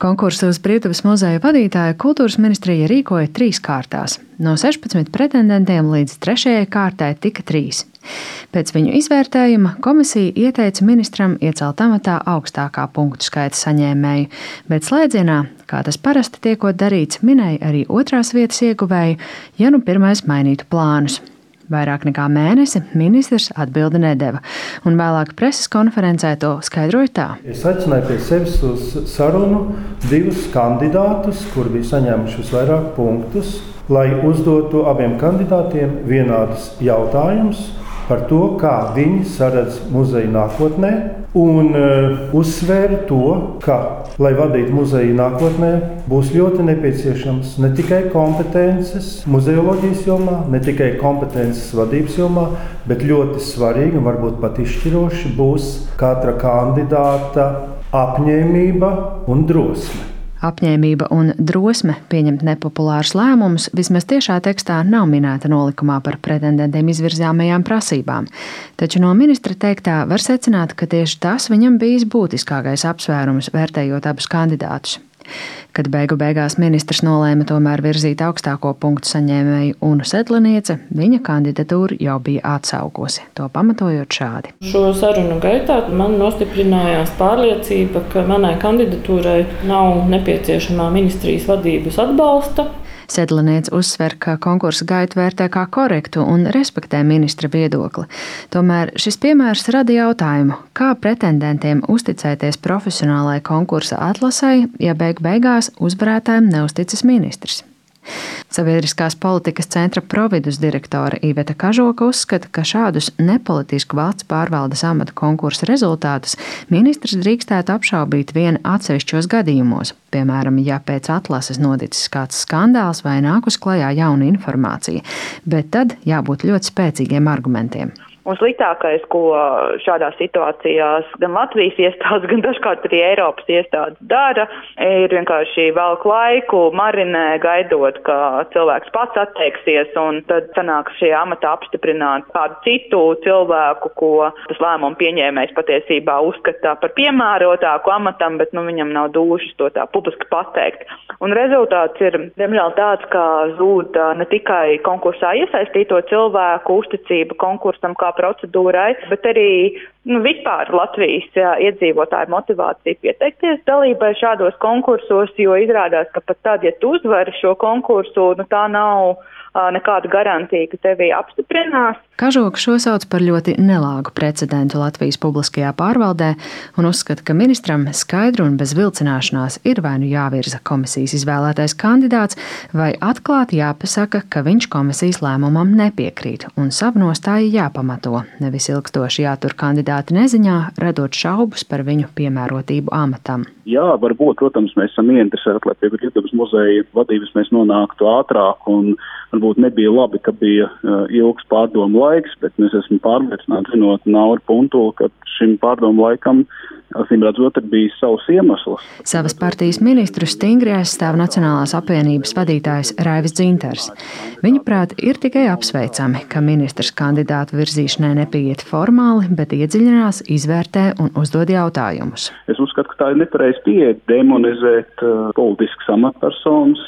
Konkursu uz Brietuvas muzeja vadītāju kultūras ministrija rīkoja trīs kārtās. No 16 pretendentiem līdz trešajai kārtai tika trīs. Pēc viņu izvērtējuma komisija ieteica ministram iecelt amatā augstākā punktu skaita saņēmēju, bet slēdzienā, kā tas parasti tiekot darīts, minēja arī otrās vietas ieguvēju, ja nu pirmais mainītu plānus. Vairāk nekā mēnesi ministrs atbildi nedeva, un vēlāk preses konferencē to skaidroja tā. Es aicināju pie sevis uz sarunu divus kandidātus, kuri bija saņēmuši visvairāk punktus, lai uzdotu abiem kandidātiem vienādus jautājumus par to, kā viņi saredz muzeju nākotnē, un uh, uzsvēra to, ka, lai vadītu muzeju nākotnē, būs ļoti nepieciešams ne tikai kompetences muzeoloģijas jomā, ne tikai kompetences vadības jomā, bet ļoti svarīgi un varbūt pat izšķiroši būs katra kandidāta apņēmība un drosme. Apņēmība un drosme pieņemt nepopulārus lēmumus vismaz tiešā tekstā nav minēta nolikumā par pretendentiem izvirzāmajām prasībām, taču no ministra teiktā var secināt, ka tieši tas viņam bijis būtiskākais apsvērums vērtējot abus kandidātus. Kad beigu beigās ministrs nolēma tomēr virzīt augstāko punktu saņēmēju Unu Sedlaniece, viņa kandidatūru jau bija atsaukusi, to pamatojot šādi. Šo sarunu gaitā man nostiprinājās pārliecība, ka manai kandidatūrai nav nepieciešamā ministrijas vadības atbalsta. Sedlaniec uzsver, ka konkursu gaitu vērtē kā korektu un respektē ministra viedokli. Tomēr šis piemērs rada jautājumu, kā pretendentiem uzticēties profesionālai konkursa atlasai, ja beig beigās uzvarētājiem neusticas ministrs. Sabiedriskās politikas centra providus direktore Iveta Kažoka uzskata, ka šādus nepolitisku valsts pārvaldes amata konkursa rezultātus ministrs drīkstētu apšaubīt vien atsevišķos gadījumos, piemēram, ja pēc atlases noticis kāds skandāls vai nākus klajā jauna informācija, bet tad jābūt ļoti spēcīgiem argumentiem. Un sliktākais, ko šādās situācijās gan Latvijas iestādes, gan dažkārt arī Eiropas iestādes dara, ir vienkārši velk laiku, marinē, gaidot, ka cilvēks pats atteiksies, un tad sanāks šajā amatā apstiprināt kādu citu cilvēku, ko tas lēmumu pieņēmējs patiesībā uzskatā par piemērotāku amatam, bet nu, viņam nav dušas to tā publiski pateikt. Un rezultāts ir, diemžēl, tāds, ka zūd ne tikai konkursā iesaistīto cilvēku uzticība konkursam kā procedūrai, bet arī nu, vispār Latvijas jā, iedzīvotāju motivācija pieteikties dalībai šādos konkursos, jo izrādās, ka pat tad, ja tu uzvari šo konkursu, nu, tā nav nekāda garantija, ka tevi apstiprinās. Kažoka šo sauc par ļoti nelāgu precedentu Latvijas publiskajā pārvaldē un uzskata, ka ministram skaidru un bez vilcināšanās ir vai nu jāvirza komisijas izvēlētais kandidāts, vai atklāti jāpasaka, ka viņš komisijas lēmumam nepiekrīt un savu nostāju jāpamato, nevis ilgstoši jātur kandidāti neziņā, radot šaubas par viņu piemērotību amatam. Jā, varbūt, protams, mēs esam ieinteresēti, lai pie Lietuvas muzeja vadības mēs nonāktu ātrāk un varbūt nebija labi, ka bija uh, ilgs pārdomu laiks, bet mēs esam pārliecināti, zinot Nauru Puntulu, ka šim pārdomu laikam uh, Acīm redzot, ir bijis savs iemesls. Savas partijas ministru stingri aizstāv Nacionālās apvienības vadītājs Raivis Dzinters. Viņuprāt, ir tikai apsveicami, ka ministrs kandidātu virzīšanai nepieiet formāli, bet iedziļinās, izvērtē un uzdod jautājumus. Es uzskatu, ka tā ir nepareiz pieeja demonizēt uh, politiskas amatpersonas.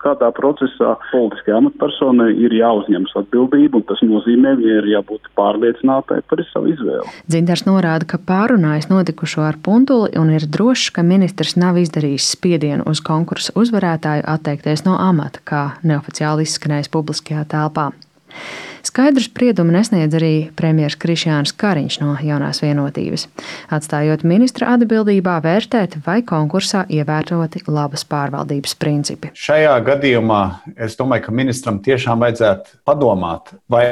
Kādā procesā politiskajai amatpersonai ir jāuzņemas atbildība, un tas nozīmē, viņai ir jābūt pārliecinātai par savu izvēli. Dzinters norāda, ka pārunājas notikušo ar Puntuli un ir drošs, ka ministrs nav izdarījis spiedienu uz konkursu uzvarētāju atteikties no amata, kā neoficiāli izskanējis publiskajā telpā. Skaidru spriedumu nesniedz arī premjerministrs Krišjāns Kariņš no jaunās vienotības, atstājot ministra atbildībā vērtēt, vai konkursā ievēroti labas pārvaldības principi. Šajā gadījumā es domāju, ka ministram tiešām vajadzētu padomāt, vai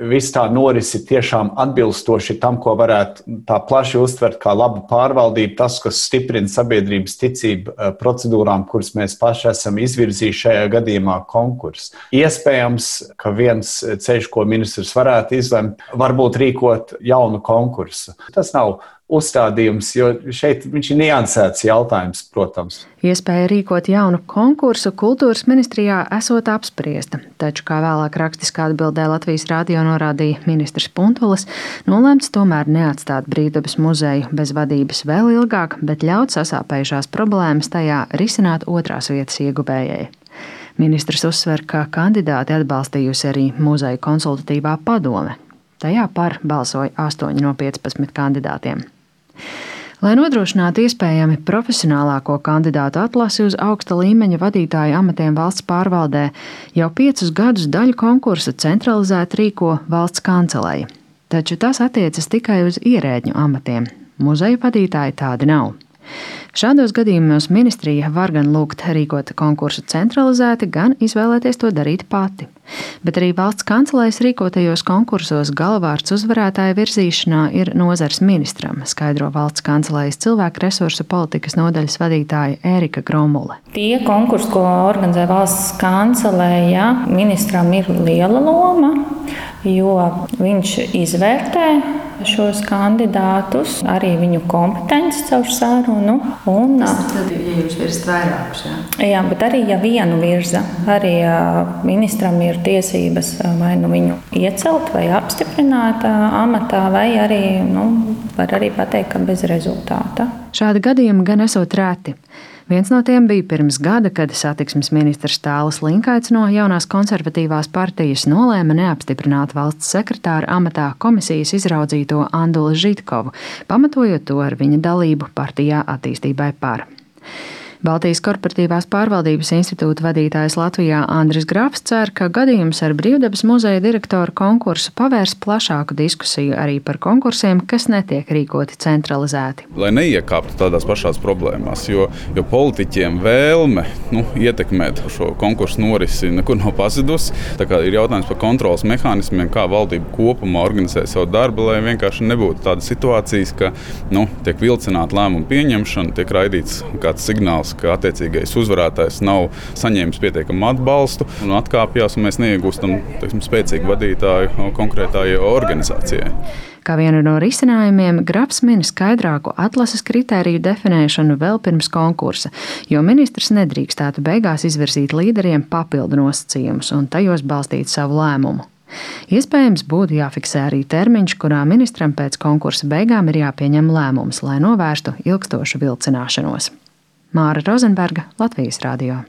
viss tā norisi tiešām atbilstoši tam, ko varētu tā plaši uztvert kā labu pārvaldību, tas, kas stiprina sabiedrības ticību eh, procedūrām, kuras mēs paši esam izvirzījuši šajā gadījumā konkursu. Iespējams, ka viens ceļš, ko ministrs varētu izlemt, varbūt rīkot jaunu konkursu. Tas nav uzstādījums, jo šeit viņš ir niansēts jautājums, protams. Iespēja rīkot jaunu konkursu kultūras ministrijā esot apspriesta, taču, kā vēlāk rakstiskā atbildē Latvijas rādio norādīja ministrs Puntulis, nolēmts tomēr neatstāt Brīvdabas muzeju bez vadības vēl ilgāk, bet ļaut sasāpējušās problēmas tajā risināt otrās vietas ieguvējai. Ministrs uzsver, ka kandidāti atbalstījusi arī muzeja konsultatīvā padome. Tajā par balsoja 8 no 15 kandidātiem. Lai nodrošinātu iespējami profesionālāko kandidātu atlasi uz augsta līmeņa vadītāju amatiem valsts pārvaldē, jau piecus gadus daļu konkursa centralizēti rīko valsts kancelēja. Taču tas attiecas tikai uz ierēģu amatiem. Muzeja vadītāji tādi nav. Šādos gadījumos ministrija var gan lūgt rīkot konkursu centralizēti, gan izvēlēties to darīt pati. Bet arī valsts kancelēs rīkotajos konkursos galvārds uzvarētāja virzīšanā ir nozars ministram, skaidro valsts kancelējas cilvēku resursu politikas nodaļas vadītāja Ērika Gromule. Tie konkursi, ko organizē valsts kancelēja, ministram ir liela loma, jo viņš izvērtē šos kandidātus, arī viņu kompetenci caur sarunu. Un, tad, ja jūs virzat vairākus, jā. jā, bet arī ja vienu virza, arī ministram ir tiesības vai nu viņu iecelt vai apstiprināt amatā, vai arī, nu, var arī pateikt, ka bez rezultāta. Šādi gadījumi gan esot rēti. Viens no tiem bija pirms gada, kad satiksmes ministrs Tālis Linkaits no jaunās konservatīvās partijas nolēma neapstiprināt valsts sekretāra amatā komisijas izraudzīto Andulu Žitkovu, pamatojot to ar viņa dalību partijā attīstībai par. Baltijas korporatīvās pārvaldības institūta vadītājs Latvijā Andris Grafs cer, ka gadījums ar Brīvdabas muzeja direktoru konkursu pavērs plašāku diskusiju arī par konkursiem, kas netiek rīkoti centralizēti. Lai neiekāptu tādās pašās problēmās, jo, jo politiķiem vēlme nu, ietekmēt šo konkursu norisi nekur nav pazudusi. Ir jautājums par kontrolas mehānismiem, kā valdība kopumā organizē savu darbu, lai vienkārši nebūtu tādas situācijas, ka nu, tiek vilcināta lēmumu pieņemšana, tiek raidīts kāds signāls gadījumos, ka attiecīgais uzvarētājs nav saņēmis pietiekamu atbalstu un atkāpjas, un mēs neiegūstam teiksim, spēcīgu vadītāju konkrētajai organizācijai. Kā vienu no risinājumiem, Grafs min skaidrāku atlases kritēriju definēšanu vēl pirms konkursa, jo ministrs nedrīkstētu beigās izvirzīt līderiem papildu nosacījumus un tajos balstīt savu lēmumu. Iespējams, būtu jāfiksē arī termiņš, kurā ministram pēc konkursa beigām ir jāpieņem lēmums, lai novērstu ilgstošu vilcināšanos. Māra Rozenberga, Latvijas Rādio.